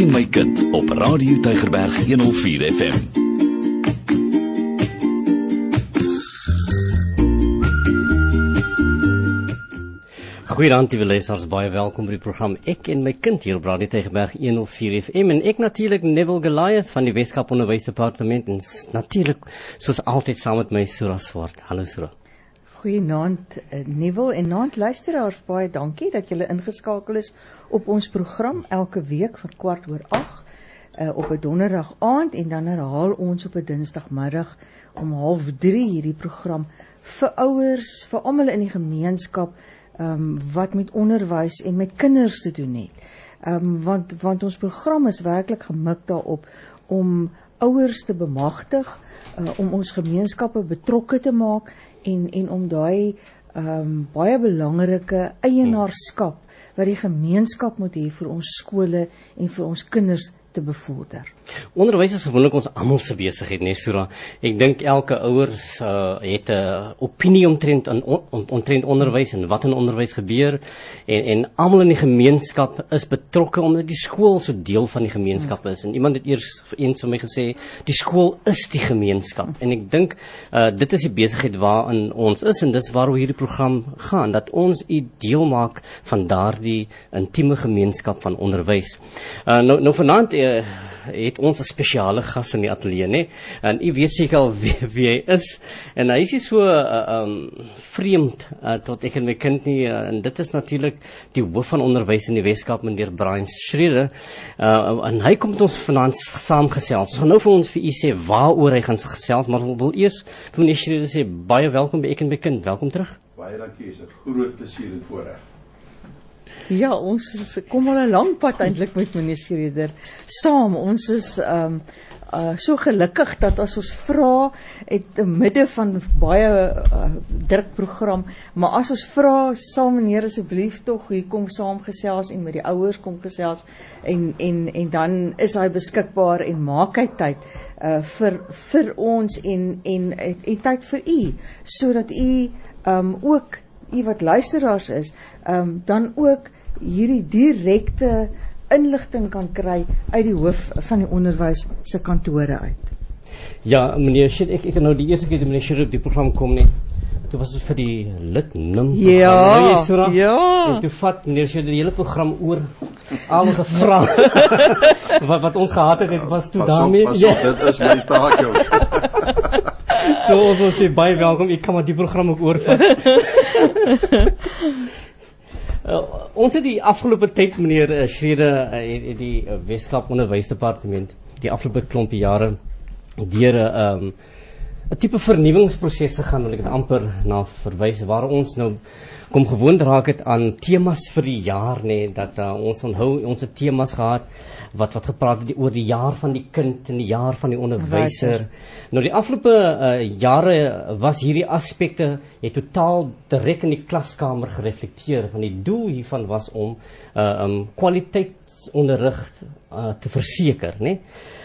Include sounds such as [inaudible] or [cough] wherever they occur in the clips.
Ek en my kind op Radio Tygerberg 104 FM. Goeiedag lieve luisters, baie welkom by die program Ek en my kind hier op Radio Tygerberg 104 FM en ek natuurlik Neville Goliath van die Weskaap Onderwysdepartement en natuurlik soos altyd saam met my Sura Swart. Hallo Sura. Goeienaand eh, Neville en naand luisteraars baie dankie dat julle ingeskakel is op ons program elke week van kwart oor 8 uh, op 'n donderdag aand en dan herhaal ons op 'n dinsdagmiddag om 0.30 hierdie program vir ouers, vir almal in die gemeenskap um, wat met onderwys en met kinders te doen het. Um, want want ons program is werklik gemik daarop om ouers te bemagtig, uh, om ons gemeenskappe betrokke te maak en en om daai um, baie belangrike eienaarskap wat die gemeenskap moet hê vir ons skole en vir ons kinders te bevorder. Onderwys is gewoonlik ons almal se besigheid, nee Sura. Ek dink elke ouer uh, het 'n opinie omtrent aan on, omtrent onderwys en wat in onderwys gebeur en en almal in die gemeenskap is betrokke omdat die skool so deel van die gemeenskap is. En iemand het eers eens vir my gesê, die skool is die gemeenskap. En ek dink uh, dit is die besigheid waarin ons is en dis waaroor hierdie program gaan dat ons u deel maak van daardie intieme gemeenskap van onderwys. Uh, nou nou vanaand uh, het ons 'n spesiale gas in die ateljee, nê? En u weet seker al [laughs] wie, wie hy is. En hy is nie so uh, um vreemd uh, tot ek en my kind nie uh, en dit is natuurlik die hoof van onderwys in die Weskaap meneer Brian Schreder. Uh, en hy kom met ons vanaand saamgesels. Ons gaan nou vir ons vir u sê waaroor hy gaan gesels, maar ons wil eers vir meneer Schreder sê baie welkom by ek en my kind. Welkom terug. Baie dankie, is 'n groot plesier en voorreg. Ja, ons is, kom al 'n lang pad eintlik met meneer Schreder saam. Ons is ehm um, uh so gelukkig dat as ons vra het te midde van baie uh, druk program, maar as ons vra sal meneer asseblief tog hier kom saamgesels en met die ouers kom gesels en en en dan is hy beskikbaar en maak hy tyd uh vir vir ons en en en tyd vir u sodat u um ook u wat luisteraars is, um dan ook hierdie direkte inligting kan kry uit die hoof van die onderwys se kantore uit. Ja, meneer Schreder, ek ek nou die eerste keer toe meneer Schreder op die program kom nie. Toe was dit vir die lid nim. Ja, program. ja. En toe vat meneer Schreder die hele program oor al ons vrae [laughs] wat wat ons gehad het, het was toe Pas op, daarmee. pas Ja. op, dit is my taak jou. [laughs] So ons wil sê baie welkom. Ek kan maar die program ook oorvat. [laughs] Uh, ons het die afgelope tyd meneer uh, Schreder uh, het, het die uh, Weskaap Onderwysdepartement die afgelope klompie jare deur 'n um, 'n tipe vernuwingsproses gegaan wil ek dit amper na verwys waar ons nou kom gewoond raak het aan temas vir die jaar nê nee, dat uh, ons onthou ons het temas gehad wat wat gepraat het die, oor die jaar van die kind en die jaar van die onderwyser. Nou die afgelope uh, jare was hierdie aspekte het totaal direk in die klaskamer gereflekteer van die doel hiervan was om uh, um kwaliteitsonderrig uh, te verseker nê. Nee.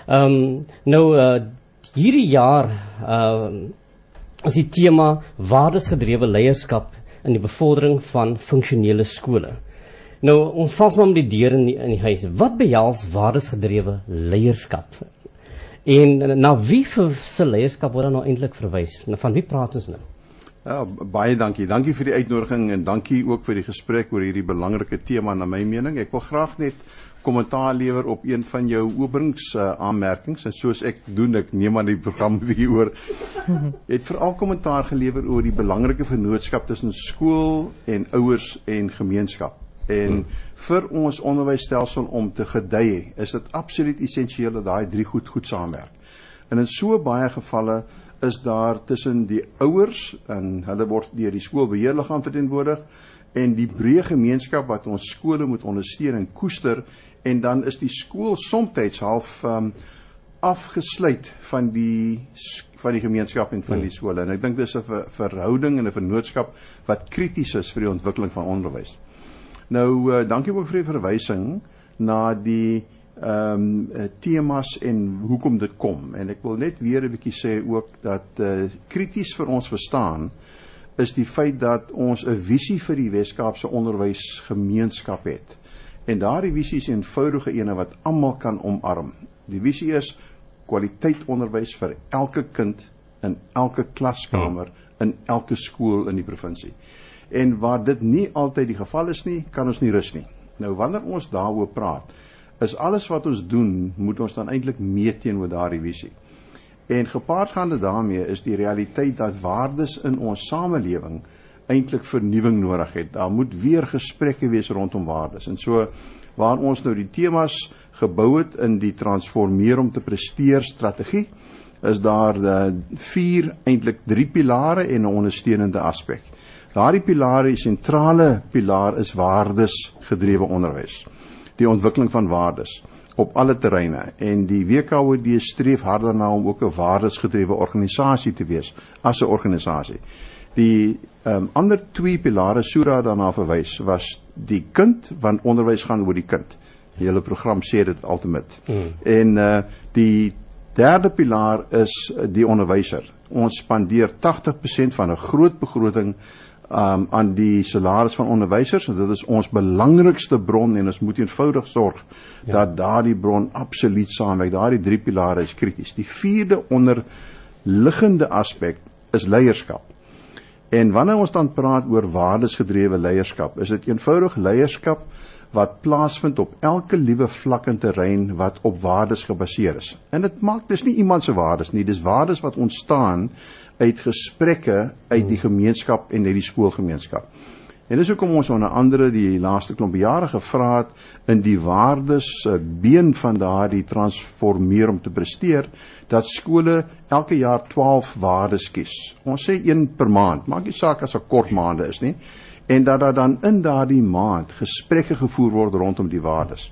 Um nou uh, hierdie jaar uh is die tema waardesgedrewe leierskap in die bevordering van funksionele skole. Nou ons vals maar met die deur in die, in die huis. Wat behels waardesgedrewe leierskap? En na wie vir se leierskap word dan nou eintlik verwys? Nou, van wie praat ons nou? Ja, baie dankie. Dankie vir die uitnodiging en dankie ook vir die gesprek oor hierdie belangrike tema na my mening. Ek wil graag net kommentaar lewer op een van jou openings uh, aanmerkings en soos ek doen, ek neem aan die program [laughs] weer oor. Het veral kommentaar gelewer oor die belangrike vennootskap tussen skool en ouers en gemeenskap. En vir ons onderwysstelsel om te gedei, is dit absoluut essensieel dat daai drie goed goed saamwerk. En in so baie gevalle is daar tussen die ouers en hulle word deur die skoolbeheerliggaam verteenwoordig en die breë gemeenskap wat ons skole moet ondersteun en koester en dan is die skool soms half um, afgesluit van die van die gemeenskap en van die skole en ek dink dis 'n ver, verhouding en 'n vennootskap wat krities is vir die ontwikkeling van onderwys. Nou uh, dankie ook vir die verwysing na die ehm um, temas en hoekom dit kom en ek wil net weer 'n bietjie sê ook dat uh, krities vir ons verstaan is die feit dat ons 'n visie vir die Wes-Kaapse onderwysgemeenskap het En daardie visie is 'n eenvoudige ene wat almal kan omarm. Die visie is kwaliteit onderwys vir elke kind in elke klaskamer in elke skool in die provinsie. En waar dit nie altyd die geval is nie, kan ons nie rus nie. Nou wanneer ons daaroor praat, is alles wat ons doen, moet ons dan eintlik meet teenoor daardie visie. En gepaardgaande daarmee is die realiteit dat waardes in ons samelewing eintlik vernuwing nodig het. Daar moet weer gesprekke wees rondom waardes. En so waar ons nou die temas gebou het in die transformeer om te presteer strategie, is daar uh, vier eintlik drie pilare en 'n ondersteunende aspek. Daardie pilare, die sentrale pilaar is waardes gedrewe onderwys. Die ontwikkeling van waardes op alle terreine en die WKOD streef harder na om ook 'n waardesgedrewe organisasie te wees as 'n organisasie. Die um, ander twee pilare Sura daarna verwys was die kind want onderwys gaan oor die kind. Die hele program sê dit altemit. Mm. En uh die derde pilaar is die onderwyser. Ons spandeer 80% van 'n groot begroting um, aan die salaris van onderwysers en dit is ons belangrikste bron en ons moet eenvoudig sorg ja. dat daardie bron absoluut saamwerk. Daardie drie pilare is krities. Die vierde onderliggende aspek is leierskap. En wanneer ons dan praat oor waardesgedrewe leierskap, is dit eenvoudig leierskap wat plaasvind op elke liewe vlak en terrein wat op waardes gebaseer is. En dit maak dis nie iemand se waardes nie, dis waardes wat ontstaan uit gesprekke uit die gemeenskap en uit die skoolgemeenskap. En dis hoekom ons onder andere die laaste klomp jare gevra het in die waardes been van daardie transformeer om te presteer dat skole elke jaar 12 waardes kies. Ons sê een per maand, maak nie saak as 'n kort maande is nie, en dat daar dan in daardie maand gesprekke gevoer word rondom die waardes.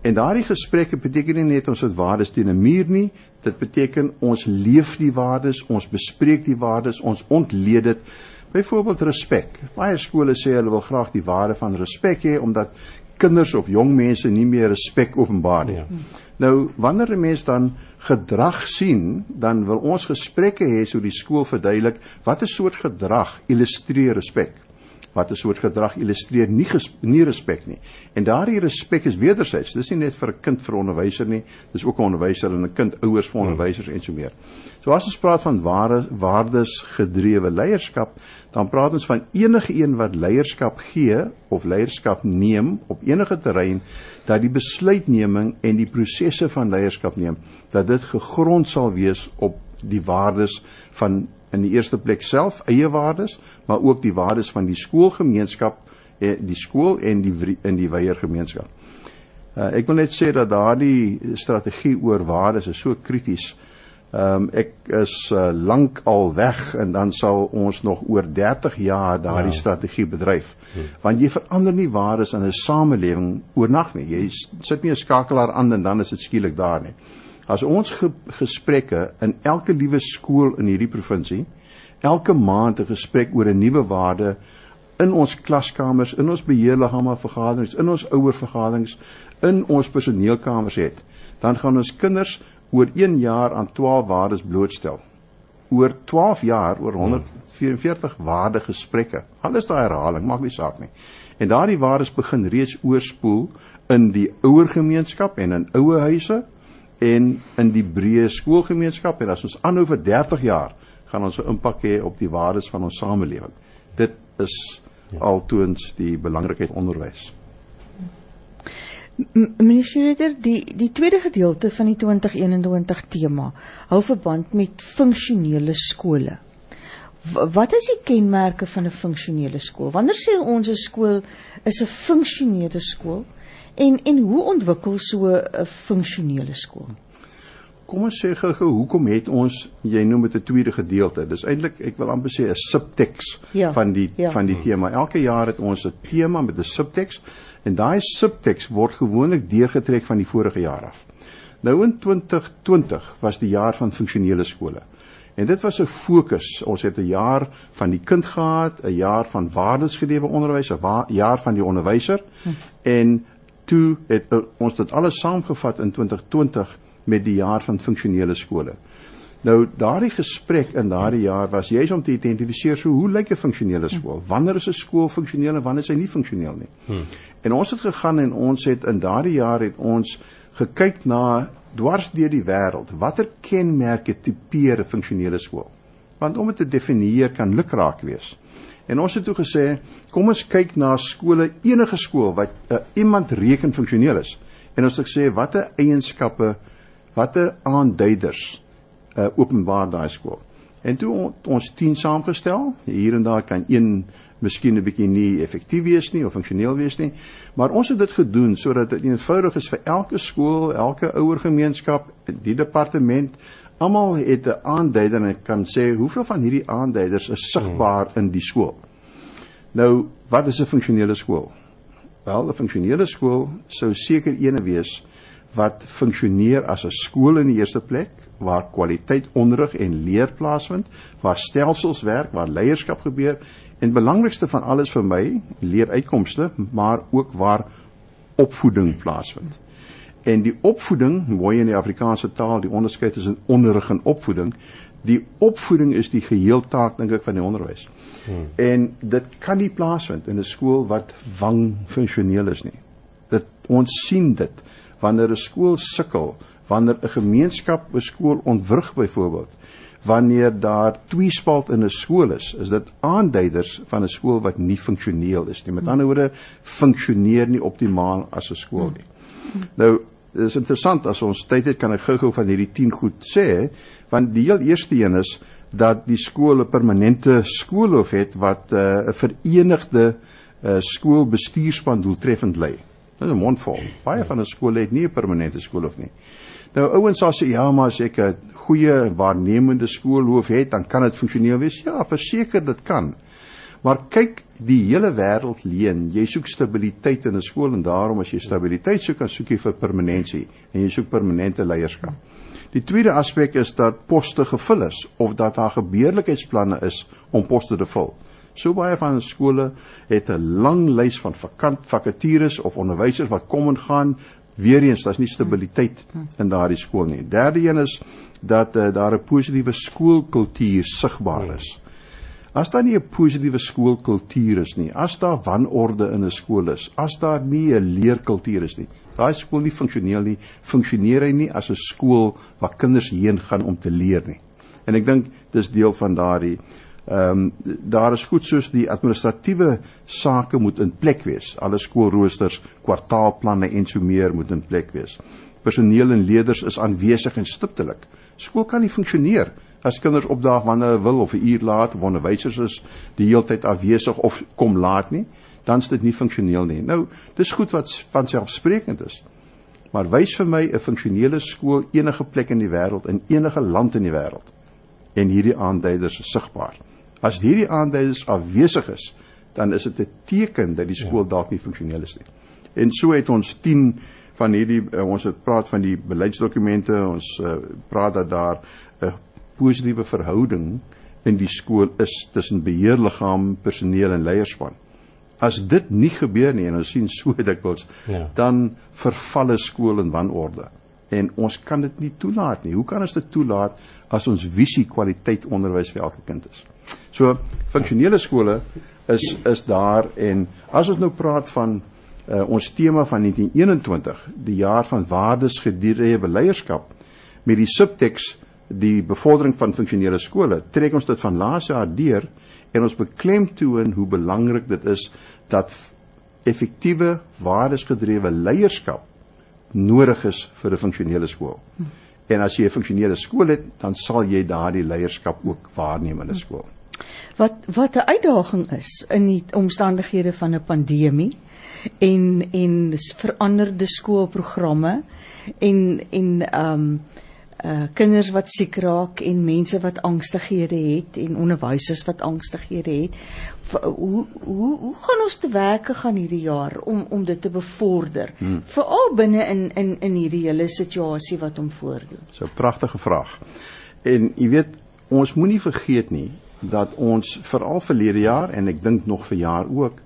En daardie gesprekke beteken nie net ons het waardes teen 'n muur nie, dit beteken ons leef die waardes, ons bespreek die waardes, ons ontleed dit. Byvoorbeeld respek. Baie skole sê hulle wil graag die waarde van respek hê omdat kinders of jong mense nie meer respek openbaar nie. Ja. Nou wanneer 'n mens dan gedrag sien, dan wil ons gesprekke hê so die skool verduidelik watter soort gedrag illustreer respek wat 'n soort gedrag illustreer nie nie respek nie. En daardie respek is wederzijds. Dis nie net vir 'n kind vir 'n onderwyser nie, dis ook 'n onderwyser en 'n kind ouers vir onderwysers en so meer. So as ons praat van ware waardes gedrewe leierskap, dan praat ons van enige een wat leierskap gee of leierskap neem op enige terrein dat die besluitneming en die prosesse van leierskap neem dat dit gegrond sal wees op die waardes van in die eerste plek self eie waardes, maar ook die waardes van die skoolgemeenskap, eh, die skool en die in die wyeer gemeenskap. Uh, ek wil net sê dat daardie strategie oor waardes is so krities. Ehm um, ek is uh, lank al weg en dan sal ons nog oor 30 jaar daardie ja. strategie bedryf. Hmm. Want jy verander nie waardes in 'n samelewing oornag nie. Jy sit nie 'n skakelaar aan en dan is dit skielik daar nie. As ons ge gesprekke in elke liewe skool in hierdie provinsie elke maand 'n gesprek oor 'n nuwe waarde in ons klaskamers, in ons beheerliggame vergaderings, in ons ouer vergaderings, in ons personeelkamers het, dan gaan ons kinders oor 1 jaar aan 12 waardes blootstel. Oor 12 jaar oor 144 waarde gesprekke. Alles daai herhaling maak nie saak nie. En daardie waardes begin reeds oorspoel in die ouer gemeenskap en in ouer huise en in die breë skoolgemeenskap en as ons aanhou vir 30 jaar gaan ons 'n impak hê op die waardes van ons samelewing. Dit is ja. altoons die belangrikheid onderwys. Meneer Schroeder, die die tweede gedeelte van die 2021 tema hou verband met funksionele skole. Wat is die kenmerke van 'n funksionele skool? Wanneer sê ons 'n skool is 'n funksionele skool? En en hoe ontwikkel so 'n funksionele skool? Kom ons sê gou-gou, hoekom het ons jy noem dit 'n tweede gedeelte? Dis eintlik ek wil amper sê 'n subteks ja, van die ja. van die tema. Elke jaar het ons 'n tema met 'n subteks en daai subteks word gewoonlik deurgetrek van die vorige jaar af. Nou in 2020 was die jaar van funksionele skole. En dit was 'n fokus. Ons het 'n jaar van die kind gehad, 'n jaar van waardesgedrewe onderwys, 'n jaar van die onderwyser hm. en toe het ons dit alles saamgevat in 2020 met die jaar van funksionele skole. Nou daardie gesprek in daardie jaar was juis om te identifiseer so hoe lyk 'n funksionele skool? Wanneer is 'n skool funksioneel en wanneer is hy nie funksioneel nie? Hmm. En ons het gegaan en ons het in daardie jaar het ons gekyk na dwars deur die wêreld. Watter kenmerke tipeer 'n funksionele skool? Want om dit te definieer kan lukraak wees. En ons het toe gesê, kom ons kyk na skole, enige skool wat uh, iemand reken funksioneel is. En ons het gesê watter eienskappe, watter aanduiders uh, openbaar daai skool. En toe on, ons 10 saamgestel, hier en daar kan een miskien 'n bietjie nie effektief wees nie of funksioneel wees nie, maar ons het dit gedoen sodat dit eenvoudig is vir elke skool, elke ouergemeenskap, die departement Almal het 'n aanduider en kan sê hoeveel van hierdie aanduiders is sigbaar in die skool. Nou, wat is 'n funksionele skool? Wel, 'n funksionele skool sou seker eene wees wat funksioneer as 'n skool in die eerste plek waar kwaliteit onderrig en leer plaasvind, waar stelsels werk, waar leierskap gebeur en belangrikste van alles vir my, leeruitkomste, maar ook waar opvoeding plaasvind. En die opvoeding, mooi in die Afrikaanse taal, die onderskeid tussen onderrig en opvoeding, die opvoeding is die geheeltaak dink ek van die onderwys. Hmm. En dit kan nie plaasvind in 'n skool wat wang funksioneel is nie. Dit ons sien dit wanneer 'n skool sukkel, wanneer 'n gemeenskap 'n skool ontwrig byvoorbeeld, wanneer daar tweespalt in 'n skool is, is dit aanduiders van 'n skool wat nie funksioneel is nie. Met ander woorde, funksioneer nie optimaal as 'n skool nie. Nou, dit is interessant as ons tyd het kan ek gou-gou van hierdie 10 goed sê, want die heel eerste een is dat die skool 'n permanente skoolhoof het wat uh, 'n uh, verenigde uh, skoolbestuurspan doeltreffend lei. Dit is 'n mondvol. Baie van 'n skole het nie 'n permanente skoolhoof nie. Nou ouens sal sê ja, maar as ek 'n goeie waarnemende skoolhoof het, dan kan dit funksioneel wees. Ja, verseker dit kan. Maar kyk, die hele wêreld leen, jy soek stabiliteit in 'n skool en daarom as jy stabiliteit soek, dan soek jy vir permanensie en jy soek permanente leierskap. Die tweede aspek is dat poste gevul is of dat daar gebeurlikheidsplanne is om poste te vul. So baie van skole het 'n lang lys van vakant vakatures of onderwysers wat kom en gaan. Weereens, daar's nie stabiliteit in daardie skool nie. Derde een is dat uh, daar 'n positiewe skoolkultuur sigbaar is. As daar nie 'n positiewe skoolkultuur is nie, as daar wanorde in 'n skool is, as daar nie 'n leerkultuur is nie, daai skool nie funksioneel nie, funksioneer hy nie as 'n skool waar kinders heen gaan om te leer nie. En ek dink dis deel van daardie Ehm um, daar is goed soos die administratiewe sake moet in plek wees. Alle skoolroosters, kwartaalplanne en so meer moet in plek wees. Personeel en leerders is aanwesig en stiptelik. Skool kan nie funksioneer as kinders opdaag wanneer hulle wil of 'n uur laat of onderwysers is die heeltyd afwesig of kom laat nie, dan is dit nie funksioneel nie. Nou, dis goed wat van selfsprekend is. Maar wys vir my 'n funksionele skool enige plek in die wêreld in enige land in die wêreld en hierdie aanduiders is sigbaar. As hierdie aanduiders afwesig is, dan is dit 'n teken dat die skool ja. dalk nie funksioneel is nie. En so het ons 10 van hierdie uh, ons het praat van die beleidsdokumente, ons uh, praat dat daar 'n positiewe verhouding in die skool is tussen beheerliggaam, personeel en leierspan. As dit nie gebeur nie en ons sien so [laughs] dikwels, ja. dan verval 'n skool in wanorde. En ons kan dit nie toelaat nie. Hoe kan ons dit toelaat as ons visie kwaliteit onderwys vir elke kind is? So funksionele skole is is daar en as ons nou praat van uh, ons tema van 1921, die jaar van waardes gedrewe leierskap met die subteks die bevordering van funksionele skole, trek ons dit van laas jaar deur en ons beklemtoon hoe belangrik dit is dat effektiewe waardesgedrewe leierskap nodig is vir 'n funksionele skool. En as jy 'n funksionele skool het, dan sal jy daardie leierskap ook waarneem in 'n skool wat wat 'n uitdaging is in die omstandighede van 'n pandemie en en veranderde skoolprogramme en en ehm um, uh kinders wat siek raak en mense wat angstighede het en onderwysers wat angstighede het hoe hoe hoe gaan ons te werk gaan hierdie jaar om om dit te bevorder hmm. veral binne in in in hierdie hele situasie wat hom voordoen. So pragtige vraag. En jy weet ons moenie vergeet nie dat ons veral verlede jaar en ek dink nog vir jaar ook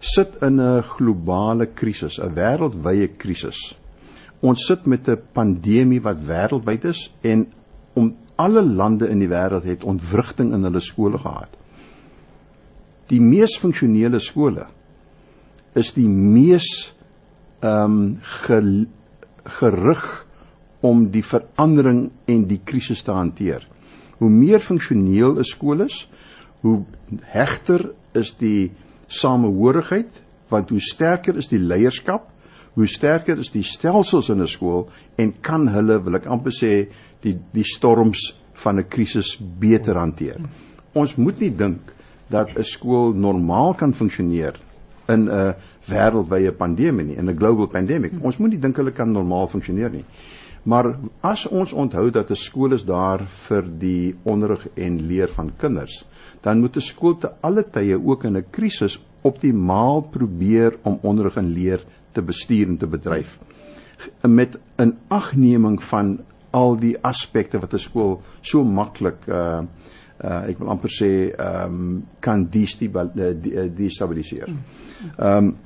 sit in 'n globale krisis, 'n wêreldwye krisis. Ons sit met 'n pandemie wat wêreldwyd is en om alle lande in die wêreld het ontwrigting in hulle skole gehad. Die mees funksionele skole is die mees ehm um, ge, gerig om die verandering en die krisis te hanteer. Hoe meer funksioneel 'n skool is, hoe hegter is die samehorigheid, want hoe sterker is die leierskap, hoe sterker is die stelsels in 'n skool en kan hulle, wil ek amper sê, die die storms van 'n krisis beter hanteer. Ons moet nie dink dat 'n skool normaal kan funksioneer in 'n wêreldwye pandemie nie, in 'n global pandemic. Ons moet nie dink hulle kan normaal funksioneer nie. Maar as ons onthou dat 'n skool is daar vir die onderrig en leer van kinders, dan moet 'n skool te alle tye ook in 'n krisis optimaal probeer om onderrig en leer te bestuur en te bedryf met 'n agneming van al die aspekte wat 'n skool so maklik uh uh ek wil amper sê ehm um, kan destabiliseer. Ehm um,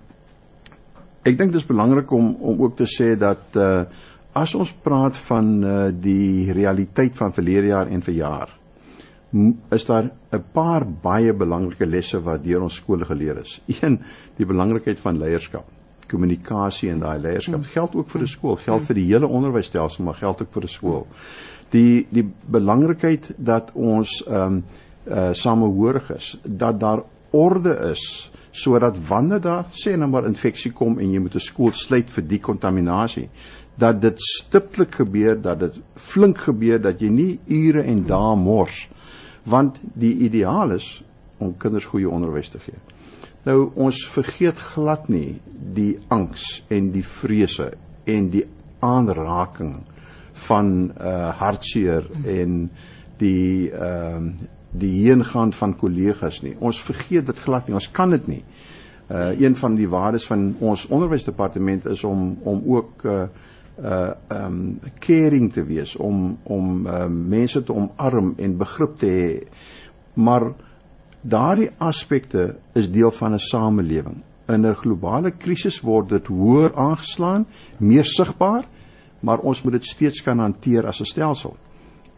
ek dink dit is belangrik om om ook te sê dat uh as ons praat van uh die realiteit van verlede jaar en verjaar is daar 'n paar baie belangrike lesse wat deur ons skole geleer is. Een, die belangrikheid van leierskap, kommunikasie en daai leierskap. Geld ook vir 'n skool, geld vir die hele onderwysstelsel, maar geld ook vir 'n skool. Die die belangrikheid dat ons ehm um, uh samehorig is, dat daar orde is sodat wanneer daar sê nou maar infeksie kom en jy moet 'n skool sluit vir die kontaminasie, dat dit stiptelik gebeur, dat dit flink gebeur dat jy nie ure en dae mors. Want die ideaal is om kinders goeie onderwys te gee. Nou ons vergeet glad nie die angs en die vrese en die aanraking van uh hartseer en die ehm uh, die heengaan van kollegas nie. Ons vergeet dit glad nie. Ons kan dit nie. Uh een van die waardes van ons onderwysdepartement is om om ook uh uh um caring te wees om om uh, mense te omarm en begrip te hê. Maar daardie aspekte is deel van 'n samelewing. In 'n globale krisis word dit hoër aangeslaan, meer sigbaar, maar ons moet dit steeds kan hanteer as 'n stelsel.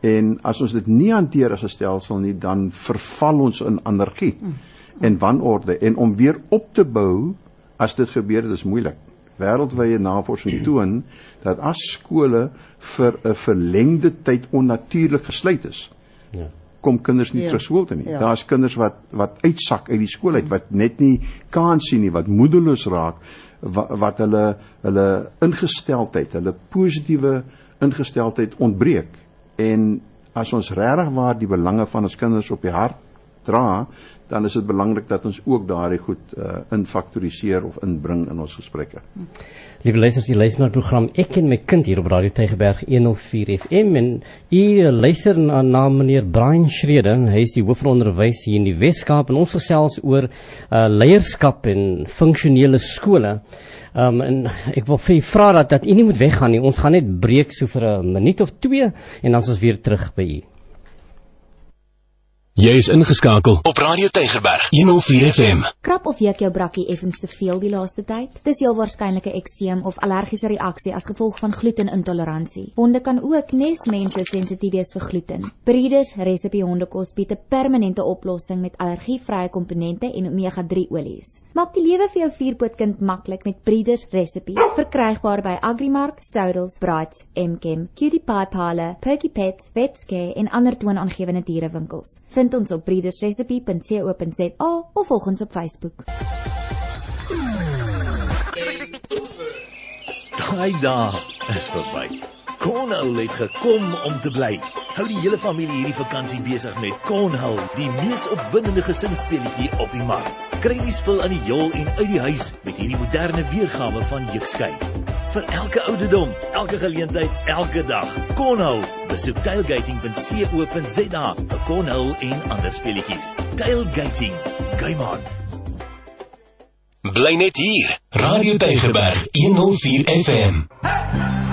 En as ons dit nie hanteer as 'n stelsel nie, dan verval ons in anargie en wanorde en om weer op te bou as dit gebeur, dit is moeilik wêreldwye navorsing [clears throat] toon dat as skole vir 'n verlengde tyd onnatuurlik gesluit is. Ja. Kom kinders nie ja. terug skool toe nie. Ja. Daar's kinders wat wat uitsak uit die skool uit wat net nie kans sien nie, wat moedeloos raak, wat, wat hulle hulle ingesteldheid, hulle positiewe ingesteldheid ontbreek. En as ons regtig waar die belange van ons kinders op die hart dra, dan is dit belangrik dat ons ook daardie goed uh, infaktoriseer of inbring in ons gesprekke. Liewe luisters, jy luister na die program Ek en my kind hier op Radio Tygerberg 104 FM en u luister na, na meneer Brian Schrede, hy is die hoofronderwys hier in die Wes-Kaap en ons gesels oor uh, leierskap en funksionele skole. Um, en ek wil vir u vra dat dat u nie moet weggaan nie. Ons gaan net breek so vir 'n minuut of 2 en dan is ons weer terug by u. Jy is ingeskakel op Radio Tygerberg 104 FM. Krap of juk jou brakkie effens te veel die laaste tyd? Dis heel waarskynlik 'n ekseem of allergiese reaksie as gevolg van glutenintoleransie. Honde kan ook nes mense sensitief wees vir gluten. Breeders Recipe Hondekos bied 'n permanente oplossing met allergievrye komponente en omega-3 olies. Maak die lewe vir jou vierpootkind maklik met Breeders Recipe, verkrygbaar by Agrimark, Stoudels, Brights, MKM, Cutie Pie Parlour, Perky Pets, Vetscare en ander toonaangewende dierewinkels vind ons op breedersrecipe.co.za of volg ons op Facebook. Daai dae is verby. Cornhole het gekom om te bly. Hou die hele familie hierdie vakansie besig met Cornhole, die mees opwindende gesinsspeletjie op die mark. Kry die spul aan die jol en uit die huis met hierdie moderne weergawe van jeukskei vir elke ouderdom, elke geleentheid, elke dag. Cornhole, besoek tailgating.co.za vir Cornhole en ander speletjies. Tailgating, game on. Bly net hier. Radio Tygerberg 104 FM. I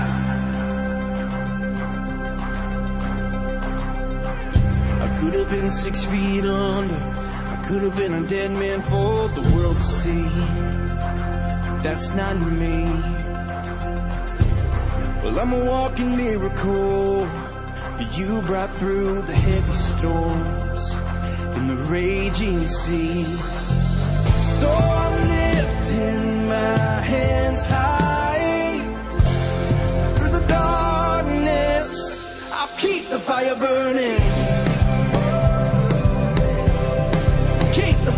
could have been 6 feet under. I could have been a dead man for the world to see. That's not me. Well, I'm a walking miracle. You brought through the heavy storms and the raging sea. So I'm lifting my hands high through the darkness. I'll keep the fire burning.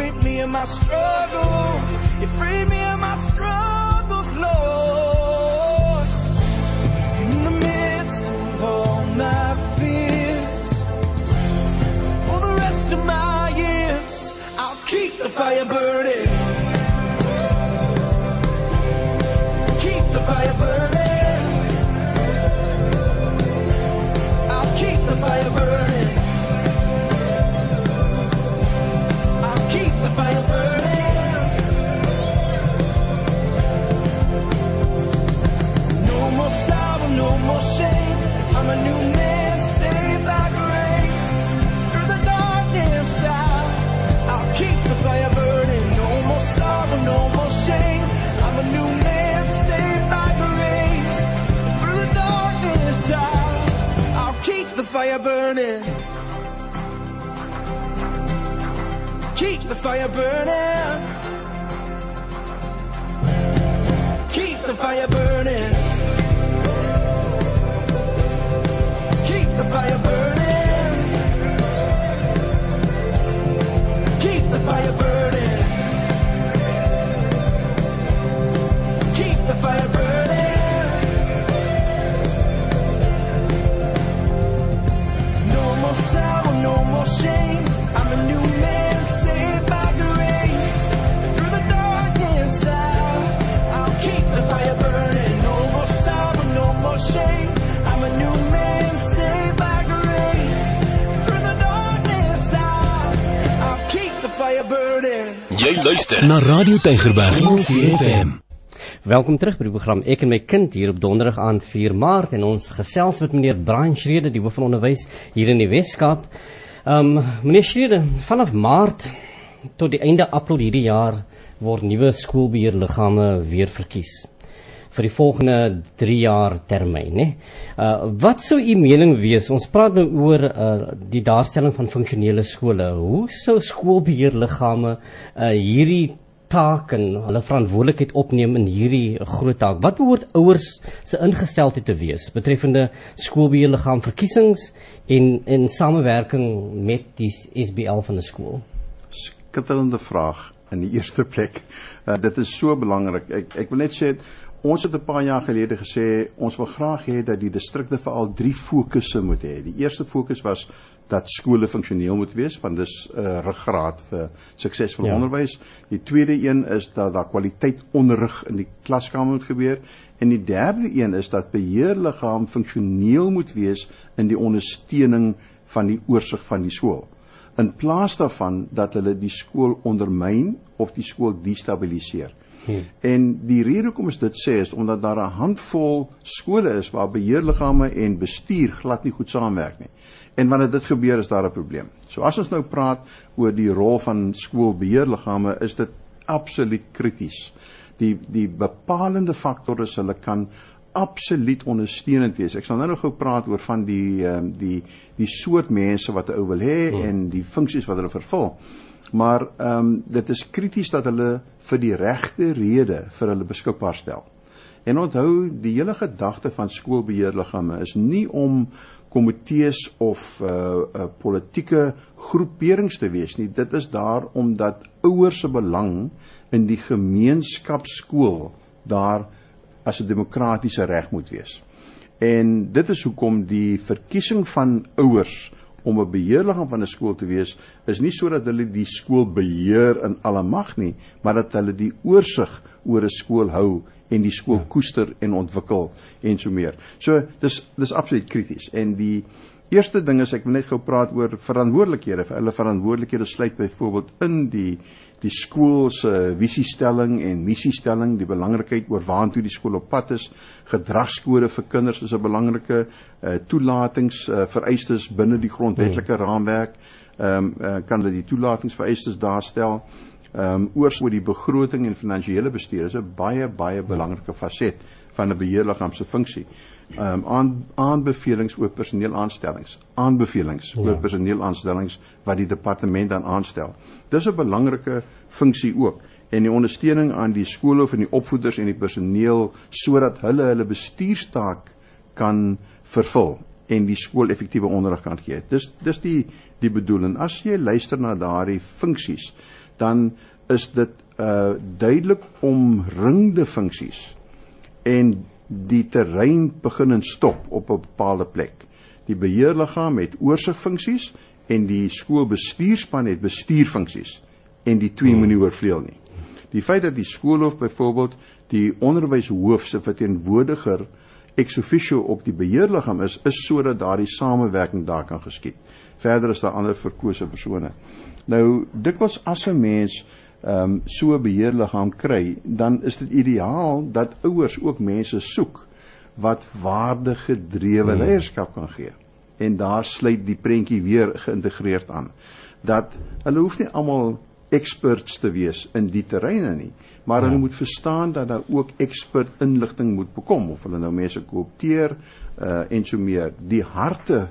freed me of my struggles. You freed me of my struggles, Lord. In the midst of all my fears, for the rest of my years, I'll keep the fire burning. Keep the fire burning. Jy luister na Radio Tygerberg 104 FM. Welkom terug by die program Ek en my kind hier op Donderdag aand 4 Maart en ons gesels met meneer Brian Schrede, die hoof van onderwys hier in die Weskaap. Um meneer Schrede, vanaf Maart tot die einde April hierdie jaar word nuwe skoolbeheerliggame weer verkies vir die volgende 3 jaar termyn, né? Uh wat sou u mening wees? Ons praat nou oor uh die daarstelling van funksionele skole. Hoe sou skoolbeheerliggame uh hierdie taak en hulle verantwoordelikheid opneem in hierdie groot taak. Wat behoort ouers se ingesteldheid te wees betreffende skoolbeheerliggaam verkiesings en en samewerking met die SBL van 'n skool? skitterende vraag in die [laughs] eerste plek. Uh, dit is so belangrik. Ek ek wil net sê ons het 'n paar jaar gelede gesê ons wil graag hê dat die distrikte veral drie fokusse moet hê. Die eerste fokus was dat skole funksioneel moet wees want dis 'n uh, ruggraat vir suksesvolle Ja. ja. onderwys. Die tweede een is dat daar kwaliteit onderrig in die klaskamer moet gebeur en die derde een is dat beheerliggaam funksioneel moet wees in die ondersteuning van die oorsig van die skool in plaas daarvan dat hulle die skool ondermyn of die skool destabiliseer. Hmm. En die rede hoekom ons dit sê is omdat daar 'n handvol skole is waar beheerliggame en bestuur glad nie goed saamwerk nie. En wanneer dit gebeur is daar 'n probleem. So as ons nou praat oor die rol van skoolbeheerliggame is dit absoluut krities. Die die bepalende faktor is hulle kan absoluut ondersteunend wees. Ek sal nou nog gou praat oor van die ehm die die soort mense wat 'n ou wil hê hmm. en die funksies wat hulle vervul. Maar ehm um, dit is krities dat hulle vir die regte rede vir hulle beskikbaar stel. En onthou, die hele gedagte van skoolbeheerliggame is nie om komitees of uh, uh politieke groeperings te wees nie. Dit is daar omdat ouers se belang in die gemeenskapskool daar as 'n demokratiese reg moet wees. En dit is hoekom die verkiesing van ouers om 'n beheerliggaam van 'n skool te wees is nie sodat hulle die skool beheer in alle mag nie, maar dat hulle die oorsig oor 'n skool hou en die skool koester en ontwikkel en so meer. So dis dis absoluut krities en die Eerste ding is ek wil net gou praat oor verantwoordelikhede. Hulle verantwoordelikhede sluit byvoorbeeld in die die skool se visiestelling en missiestelling, die belangrikheid oor waartoe die skool op pad is, gedragskode vir kinders is 'n belangrike uh, toelatings uh, vereistes binne die grondwetlike hmm. raamwerk. Ehm um, uh, kan hulle die toelatingsvereistes daarstel. Ehm um, oor oor die begroting en finansiële bestuur is 'n baie baie belangrike faset van 'n beheerliggaam se funksie um, aan aanbevelings oor personeelaanstellings, aanbevelings ja. oor personeelaanstellings wat die departement dan aanstel. Dis 'n belangrike funksie ook en die ondersteuning aan die skole van die opvoeders en die personeel sodat hulle hulle bestuurstaak kan vervul en die skool effektiewe onderrig kan gee. Dis dis die die bedoeling. As jy luister na daardie funksies, dan is dit uh duidelik omringde funksies en die terrein begin en stop op 'n bepaalde plek. Die beheerliggaam het oorsigfunksies en die skoolbestuurspan het bestuurfunksies en die twee hmm. moenie oorvleuel nie. Die feit dat die skoolhoof byvoorbeeld die onderwyshoof se verteenwoordiger ex officio op die beheerliggaam is, is sodat daardie samewerking daar kan geskied. Verder is daar ander verkose persone. Nou dikwels as 'n mens ehm um, so beheerliggaam kry, dan is dit ideaal dat ouers ook mense soek wat waardegedrewe hmm. leierskap kan gee. En daar sluit die prentjie weer geïntegreerd aan. Dat hulle hoef nie almal experts te wees in die terreine nie, maar hulle ja. moet verstaan dat daar ook expert inligting moet bekom of hulle nou mense koopteer uh en so meer. Die harte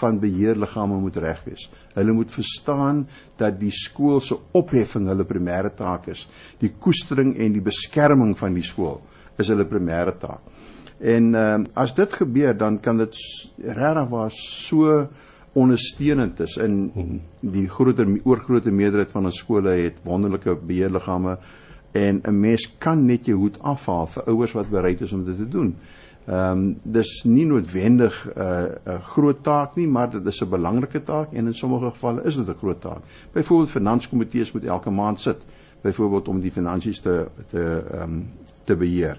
van beheerliggame moet reg wees. Hulle moet verstaan dat die skool se opheffing hulle primêre taak is. Die koestering en die beskerming van die skool is hulle primêre taak. En ehm uh, as dit gebeur dan kan dit regtig was so ondersteunend is in die groter oorgrootste meerderheid van ons skole het wonderlike beheerliggame en 'n mens kan net jou hoed afhaal vir ouers wat bereid is om dit te doen. Ehm um, dis nie noodwendig 'n uh, 'n groot taak nie, maar dit is 'n belangrike taak en in sommige gevalle is dit 'n groot taak. Byvoorbeeld finanskomitees moet elke maand sit, byvoorbeeld om die finansies te te ehm um, te beheer.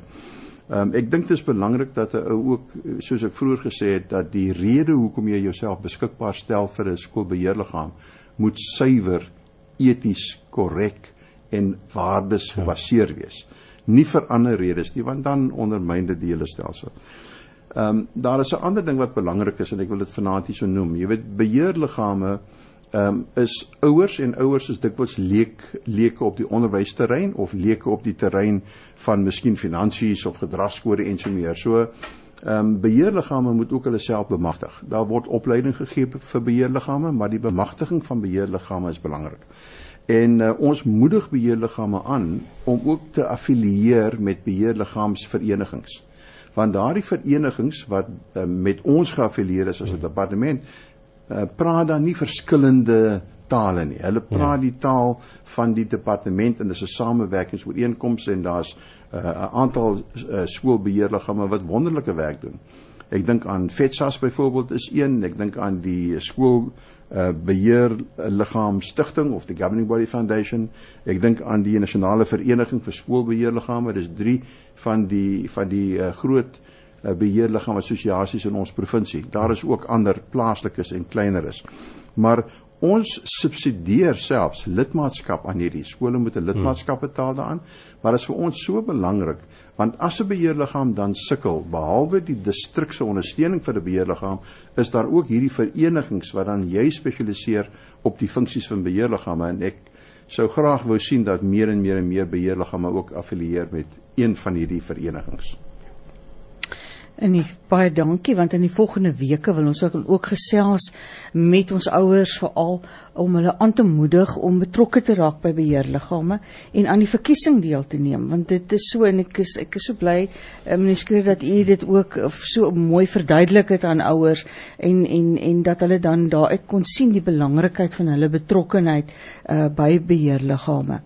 Ehm um, ek dink dit is belangrik dat 'n ou ook soos ek vroeër gesê het dat die rede hoekom jy jouself beskikbaar stel vir 'n skoolbeheerliggaam moet suiwer, eties korrek en waardes gebaseer wees. Nie vir ander redes nie want dan ondermyn dit die hele stelsel. Ehm um, daar is 'n ander ding wat belangrik is en ek wil dit vanaand hier so noem. Jy weet beheerliggame ehm um, is ouers en ouers is dikwels leek leuke op die onderwysterrein of leuke op die terrein van miskien finansies of gedragskode en so meer. So ehm um, beheerliggame moet ook hulle self bemagtig. Daar word opleiding gegee vir beheerliggame, maar die bemagtiging van beheerliggame is belangrik. En uh, ons moedig beheerliggame aan om ook te affilieer met beheerliggaamsverenigings. Want daardie verenigings wat uh, met ons geaffilieer is as 'n departement, uh, praat dan nie verskillende tale nie. Hulle praat ja. die taal van die departement en dis 'n samewerkingsooreenkoms en daar's 'n uh, aantal uh, skoolbeheerliggame wat wonderlike werk doen. Ek dink aan FETSAS byvoorbeeld is een, ek dink aan die skool beheer liggaam stigting of die governing body foundation. Ek dink aan die nasionale vereniging vir skoolbeheerliggame. Dis drie van die van die uh, groot uh, beheerliggame assosiasies in ons provinsie. Daar is ook ander plaaslikes en kleiner is. Maar ons subsidieer selfs lidmaatskap aan hierdie. Skole moet 'n lidmaatskap betaal daaraan. Maar dit is vir ons so belangrik want as 'n beheerliggaam dan sukkel behalwe die distrik se ondersteuning vir 'n beheerliggaam is daar ook hierdie verenigings wat dan jy spesialiseer op die funksies van beheerliggame en ek sou graag wou sien dat meer en meer en meer beheerliggame ook affilieer met een van hierdie verenigings. En die, baie dankie want in die volgende weke wil ons ook gesels met ons ouers veral om hulle aan te moedig om betrokke te raak by beheerliggame en aan die verkiesing deel te neem want dit is so en ek is ek is so bly eh, meneer skryf dat u dit ook so mooi verduidelik het aan ouers en en en dat hulle dan daaruit kon sien die belangrikheid van hulle betrokkenheid uh, by beheerliggame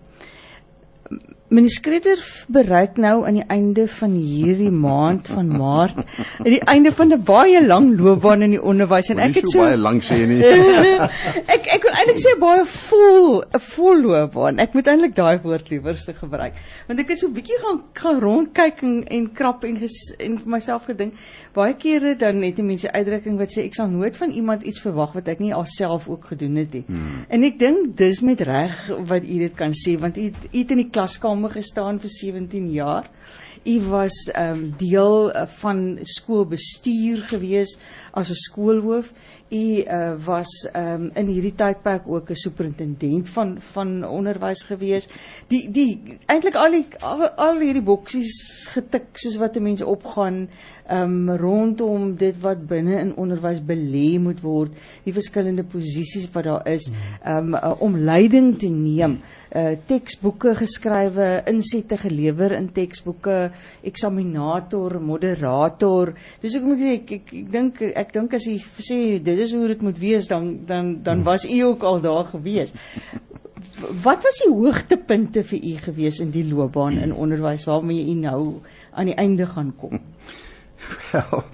Meneer Skredder bereik nou aan die einde van hierdie maand van Maart, aan die einde van 'n baie lang loopbaan in die onderwys en ek het so baie lank sê nie. [laughs] ek ek wil eintlik sê baie vol 'n vol loopbaan. Ek moet eintlik daai woord liewerste gebruik. Want ek het so 'n bietjie gaan gaan rondkyk en, en krap en ges, en vir myself gedink, baie kere dan het die mense uitdrukking wat sê ek sal nooit van iemand iets verwag wat ek nie alself ook gedoen het nie. Hmm. En ek dink dis met reg wat u dit kan sê want u u het in die klaskamer gestaan vir 17 jaar. U was ehm um, deel uh, van skoolbestuur gewees as 'n skoolhoof. U uh, was ehm um, in hierdie tydperk ook 'n superintendent van van onderwys gewees. Die die eintlik al die al, al hierdie boksies getik soos wat 'n mens opgaan um, rondom dit wat binne in onderwys belê moet word, die verskillende posisies wat daar is, ehm um, uh, om leiding te neem, uh teksboeke geskrywe, insette gelewer in teksboeke, eksaminator, moderator. Dis ek moet sê ek ek, ek dink ek dink as jy sê dit is hoe dit moet wees dan dan dan was u ook al daar gewees. Wat was die hoogtepunte vir u gewees in die loopbaan in onderwys waarmee u nou aan die einde gaan kom? [laughs] [laughs] Wel,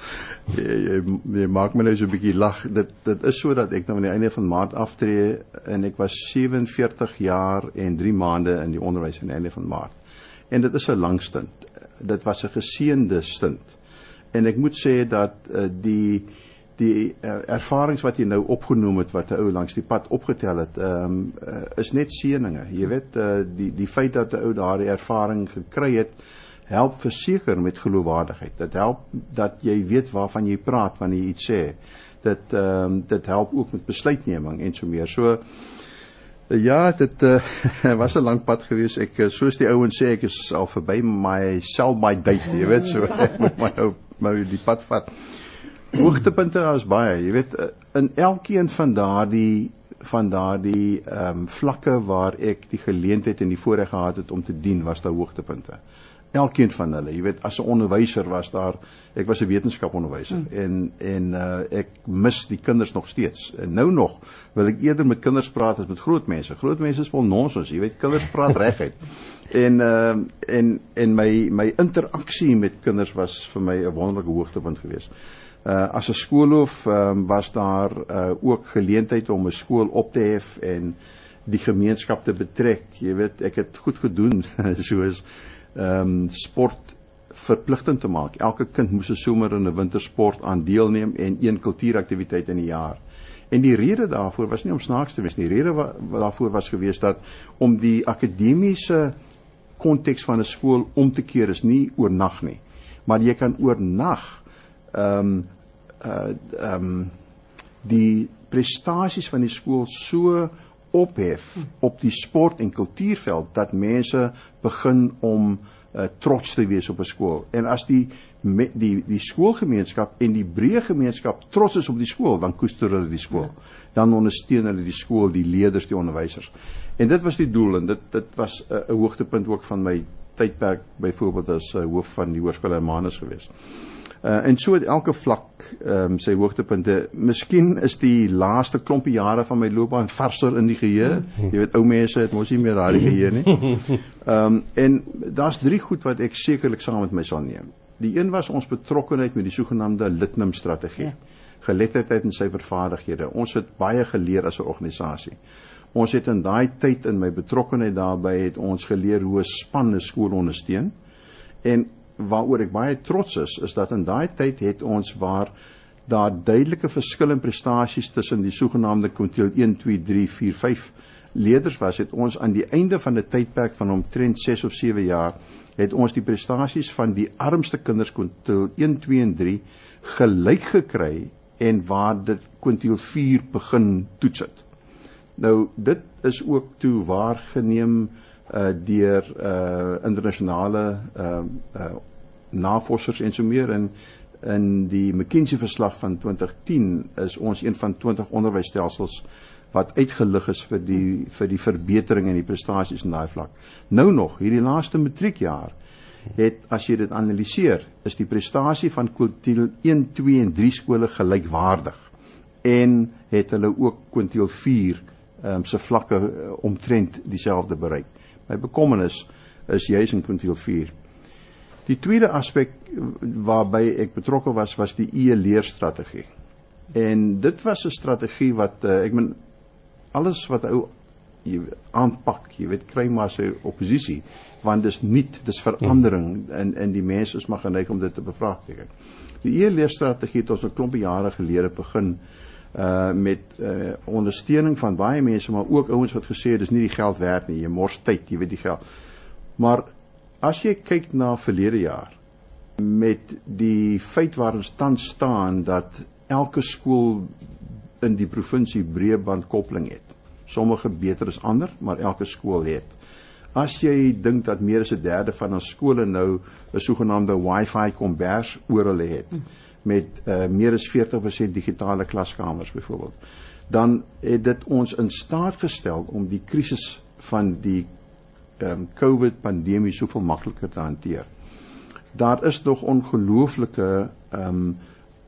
jy, jy, jy maak my nou so 'n bietjie lag. Dit dit is so dat ek nou aan die einde van Maart aftree en ek was 47 jaar en 3 maande in die onderwys aan die einde van Maart. En dit is 'n lang stint. Dit was 'n geseënde stint. En ek moet sê dat uh, die die uh, ervarings wat jy nou opgenoem het wat 'n ou langs die pad opgetel het, ehm um, uh, is net seëninge. Jy weet uh, die die feit dat 'n ou daardie ervaring gekry het, help verseker met geloofwaardigheid. Dit help dat jy weet waarvan jy praat wanneer jy iets sê. Dit ehm um, dit help ook met besluitneming en so meer. So ja, dit [laughs] uh, was 'n lang pad gewees. Ek eh, soos die ouens sê, ek is al verby my sell my date, jy weet, so [laughs] ek moet my nou my die pad vat. Hoogtepunte is baie, jy weet, eh, in elkeen van daardie van daardie ehm um, vlakke waar ek die geleentheid en die voorreg gehad het om te dien, was daar hoogtepunte elkeen van hulle. Jy weet, as 'n onderwyser was daar, ek was 'n wetenskaponderwyser hmm. en en uh, ek mis die kinders nog steeds. En nou nog wil ek eerder met kinders praat as met groot mense. Groot mense is vol nonsens, jy weet, kinders praat reguit. [laughs] En uh, en en my my interaksie met kinders was vir my 'n wonderlike hoogtepunt geweest. Uh as 'n skoolhoof um, was daar uh, ook geleentheid om 'n skool op te hef en die gemeenskap te betrek. Jy weet, ek het goed gedoen [laughs] soos ehm um, sport verpligtend te maak. Elke kind moes 'n somer en 'n wintersport aan deelneem en een kultuuraktiwiteit in die jaar. En die rede daarvoor was nie om snaaks te wees nie. Die rede wat daarvoor was gewees dat om die akademiese konteks van 'n skool om te keer is nie oornag nie. Maar jy kan oornag ehm um, uh ehm um, die prestasies van die skool so ophef op die sport en kultuurveld dat mense begin om uh, trots te wees op 'n skool. En as die me, die die skoolgemeenskap en die breë gemeenskap trots is op die skool, dan koester hulle die skool. Dan ondersteun hulle die skool, die leerders, die onderwysers. En dit was die doel en dit dit was 'n uh, hoogtepunt ook van my tydperk byvoorbeeld as uh, hoof van die hoërskool in Manus geweest. Uh, en so het elke vlak ehm um, sy hoogtepunte. Miskien is die laaste klompie jare van my loopbaan verser in die geheue. [laughs] Jy weet ou mense het mos nie meer daardie geheue nie. [laughs] Ehm um, en daar's drie goed wat ek sekerlik saam met my sal neem. Die een was ons betrokkenheid met die sogenaamde Litnum strategie. Ja. Geletterdheid en syfervaardighede. Ons het baie geleer as 'n organisasie. Ons het in daai tyd in my betrokkenheid daarbey het ons geleer hoe 'n span 'n skool ondersteun. En waaroor ek baie trots is, is dat in daai tyd het ons waar daar duidelike verskil in prestasies tussen die sogenaamde kwintiel 1 2 3 4 5 leerders was, het ons aan die einde van 'n tydperk van omtrent 6 of 7 jaar het ons die prestasies van die armste kinders kwintiel 1 2 en 3 gelyk gekry en waar dit kwintiel 4 begin toets het. Nou dit is ook toe waargeneem uh deur uh internasionale uh uh navorsers en so meer. In in die McKinsey verslag van 2010 is ons een van 20 onderwysstelsels wat uitgelig is vir die vir die verbetering in die prestasies in daai vlak. Nou nog, hierdie laaste matriekjaar het as jy dit analiseer, is die prestasie van kwintiel 1, 2 en 3 skole gelykwaardig. En het hulle ook kwintiel 4 ehm um, se vlakke uh, omtrent dieselfde bereik my bekommernis is juis in kwintiel 4. Die tweede aspek waarby ek betrokke was was die e-leerstrategie. En dit was 'n strategie wat uh, ek meen alles wat ou jy aanpak, jy weet kry maar sy oppositie want dis nuut, dis verandering en en die mense is maar geneig om dit te bevraagteken. Die e-leerstrategie het ons 'n klompie jare gelede begin uh met uh ondersteuning van baie mense maar ook ouens wat gesê het dis nie die geld werd nie, jy mors tyd, jy weet die geld. Maar as jy kyk na verlede jaar met die feit waar ons tans staan dat elke skool in die provinsie breëband koppeling het. Sommige beter as ander, maar elke skool het. As jy dink dat meer as 'n derde van ons skole nou 'n sogenaamde Wi-Fi kombers oor hulle het met uh, meer as 40% digitale klaskamers byvoorbeeld, dan het dit ons in staat gestel om die krisis van die ehm um, COVID pandemie soveel makliker te hanteer. Daar is nog ongelooflike ehm um,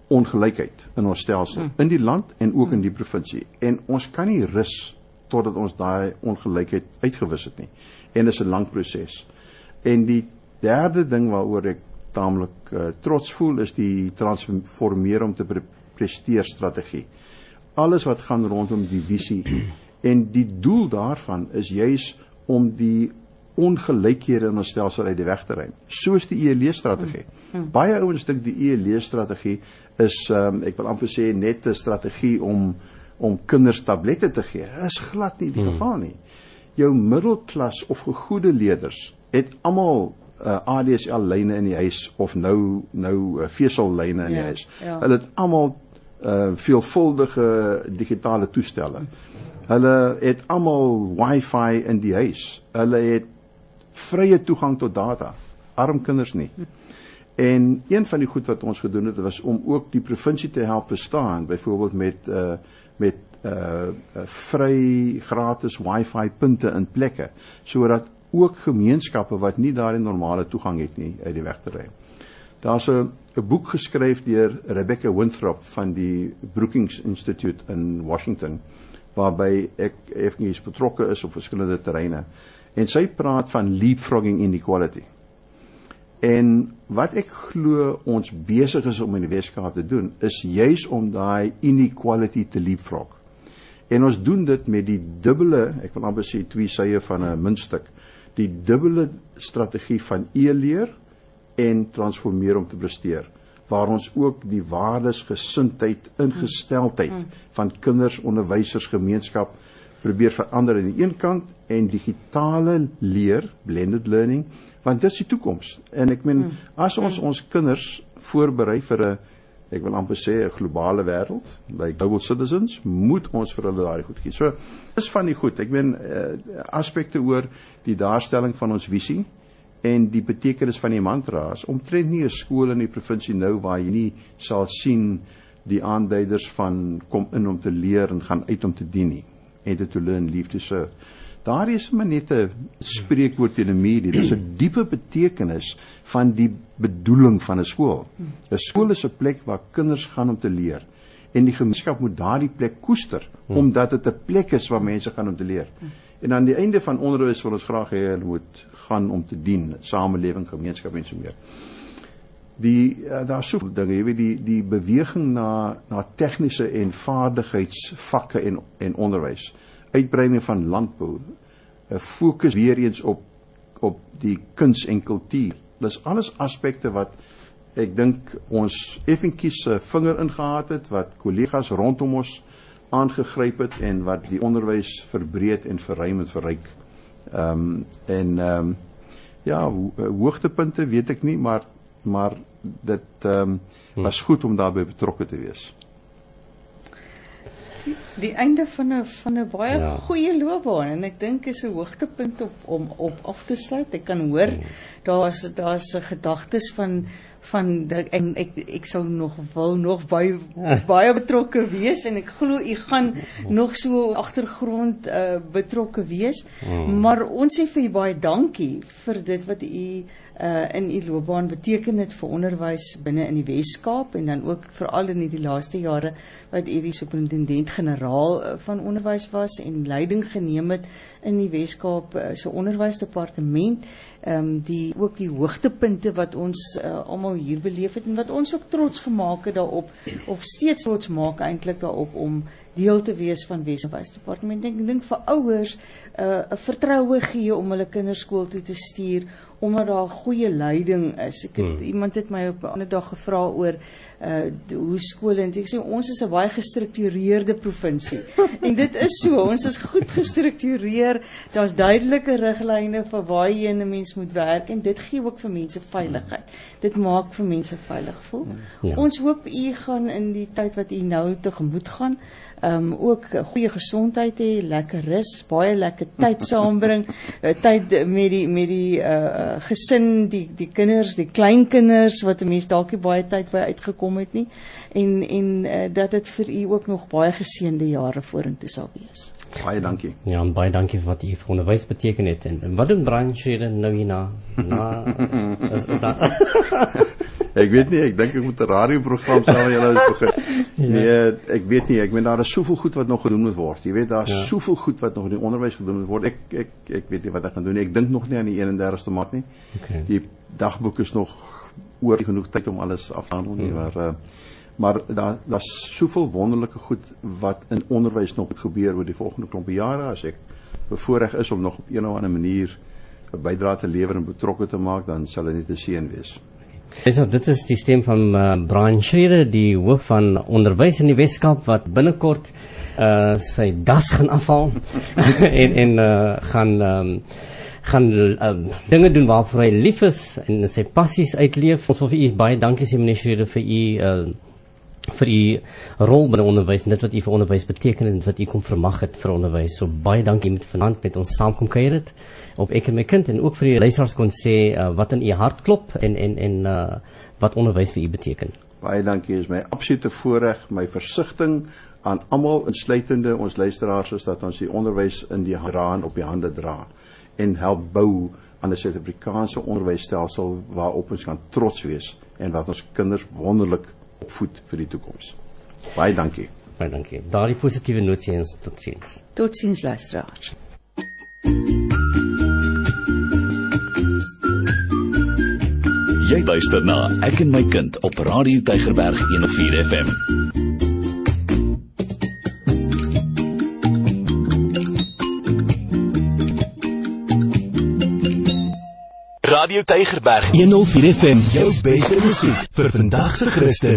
ongelykheid in ons stelsel hmm. in die land en ook in die provinsie en ons kan nie rus totdat ons daai ongelykheid uitgewis het nie en dit is 'n lang proses. En die derde ding waaroor ek taamlik uh, trots voel is die transformeer om te pre presteer strategie. Alles wat gaan rondom die visie [clears throat] en die doel daarvan is juis om die ongelykhede in ons stelsel uit die weg te ruim. Soos die ELE strategie. Hmm. Baie ouens dink die ELE strategie is um, ek wil amper sê net 'n strategie om om kinders tablette te gee. Dit is glad nie die hmm. geval nie jou middelklas of gegoede leerders het almal uh, ADSL lyne in die huis of nou nou uh, vesellyne in ja, die huis. Ja. Hulle het almal uh, veelvuldige digitale toestelle. Hulle het almal Wi-Fi in die huis. Hulle het vrye toegang tot data. Arm kinders nie. En een van die goed wat ons gedoen het was om ook die provinsie te help verstaan, byvoorbeeld met uh met uh vry gratis wifi punte in plekke sodat ook gemeenskappe wat nie daardie normale toegang het nie uit die weg te ry. Daar's 'n 'n boek geskryf deur Rebecca Winthrop van die Brookings Institute in Washington waarby ek effens betrokke is op verskillende terreine en sy praat van leapfrogging inequality. En wat ek glo ons besig is om in die Weskaap te doen is juis om daai inequality te leapfrog. En ons doen dit met die dubbele, ek wil amper sê twee sye van 'n muntstuk, die dubbele strategie van e-leer en transformeer om te presteer waar ons ook die waardes gesindheid ingesteldheid mm. van kinders onderwysers gemeenskap probeer verander aan die een kant en digitale leer blended learning want dit is die toekoms en ek meen mm. as ons ons kinders voorberei vir 'n ek wil amper sê 'n globale wêreld, like global citizens, moet ons vir hulle daai goed gee. So is van die goed. Ek meen uh, aspekte oor die daarstelling van ons visie en die betekenis van die mantras. Omtrent nie 'n skool in die provinsie nou waar jy nie sal sien die aanduiders van kom in om te leer en gaan uit om te dien nie. And to learn, leave to serve. Daar is maar net 'n spreekwoord in die media. Dis 'n diepe betekenis van die bedoeling van 'n skool. 'n Skool is 'n plek waar kinders gaan om te leer en die gemeenskap moet daardie plek koester omdat dit 'n plek is waar mense gaan om te leer. En aan die einde van onderwys wil ons graag hê hulle moet gaan om te dien, samelewing, gemeenskap en so meer. Die uh, daar so dinge, jy weet die die beweging na na tegniese en vaardigheidsvakke en en onderwys uitbreiding van landbou, 'n fokus weer eens op op die kuns en kultuur. Dis alles aspekte wat ek dink ons effentjies se vinger ingehaat het wat kollegas rondom ons aangegryp het en wat die onderwys verbreed en verruim en verryk. Ehm um, en ehm um, ja, ho hoogtepunte weet ek nie, maar maar dit ehm um, was goed om daarbey betrokke te wees die einde van 'n van 'n baie ja. goeie loopbaan en ek dink is 'n hoogtepunt op om op af te sluit. Ek kan hoor mm. daar's daar's gedagtes van van en ek ek sal nog wil nog baie baie betrokke wees en ek glo u gaan nog so agtergrond uh, betrokke wees. Mm. Maar ons sê vir u baie dankie vir dit wat u uh in u loopbaan beteken dit vir onderwys binne in die Wes-Kaap en dan ook veral in die laaste jare wat u die superintendent generaal generaal uh, van onderwys was en leiding geneem het in die Wes-Kaap uh, se onderwysdepartement. Ehm um, die ook die hoogtepunte wat ons uh, almal hier beleef het en wat ons ook trots gemaak het daarop of steeds trots maak eintlik daarop om deel te wees van Wes-Departement. Ek dink vir ouers 'n uh, vertroue gee om hulle kinders skool toe te stuur omdat daar goeie leiding is. Ek het hmm. iemand het my op 'n ander dag gevra oor uh hoe skole en ek sê ons is 'n baie gestruktureerde provinsie. [laughs] en dit is so, ons is goed gestruktureer. Daar's duidelike riglyne vir waar jy 'n mens moet werk en dit gee ook vir mense veiligheid. Dit maak vir mense veilig voel. Ja. Ons hoop u gaan in die tyd wat u nou tegemoet gaan um ook goeie gesondheid hê, lekker rus, baie lekker tyd [laughs] saambring, uh, tyd met die met die uh gesin, die die kinders, die kleinkinders wat 'n mens dalk nie baie tyd by uitgekom het nie en en uh, dat dit vir u ook nog baie geseënde jare vorentoe sal wees. Baie dankie. Ja, baie dankie vir wat u vir onderwys beteken het en wat doen branche nou hierna? Na is, is daar [laughs] Ek weet nie, ek dink ek moet 'n radioprogram sal julle begin. [laughs] ja. Nee, ek weet nie, ek meen daar is soveel goed wat nog gedoen moet word. Jy weet daar's ja. soveel goed wat nog in die onderwys gedoen moet word. Ek ek ek weet nie wat ek gaan doen nie. Ek dink nog nie aan die 31ste Maart nie. Okay. Die dagboek is nog oor genoeg tyd om alles af te handel nie, ja. maar uh, maar daar daar's soveel wonderlike goed wat in onderwys nog gebeur oor die volgende klompe jare as ek bevoorreg is om nog op een of ander manier 'n bydrae te lewer en betrokke te maak, dan sal dit net 'n seën wees. Dis dit is die stem van uh, Brian Schreder, die hoof van onderwys in die Weskaap wat binnekort uh sy das gaan afhaal [laughs] en en uh gaan um, gaan um, dinge doen waarvoor hy lief is en sy passies uitleef. Ons wil vir u baie dankie sê meneer Schreder vir u uh vir u rol binne onderwys en dit wat u vir onderwys beteken en wat u kom vermag het vir onderwys. So baie dankie met vanaand met ons saamkom kuier het op ek en my kind en ook vir die luisteraars kon sê uh, wat in u hart klop en en en uh, wat onderwys vir u beteken. Baie dankie, is my absolute voorreg, my versigtiging aan almal insluitende ons luisteraars is dat ons die onderwys in die haan op die hande dra en help bou aan 'n Suid-Afrikaanse onderwysstelsel waarop ons kan trots wees en wat ons kinders wonderlik opvoed vir die toekoms. Baie dankie. Baie dankie. Daardie positiewe notas tot sins. Tot sins luisteraars. Jy luister na Ek en my kind op Radio Tygerberg 104 FM. Radio Tygerberg 104 FM, jou beste musiek vir vandag se Christen.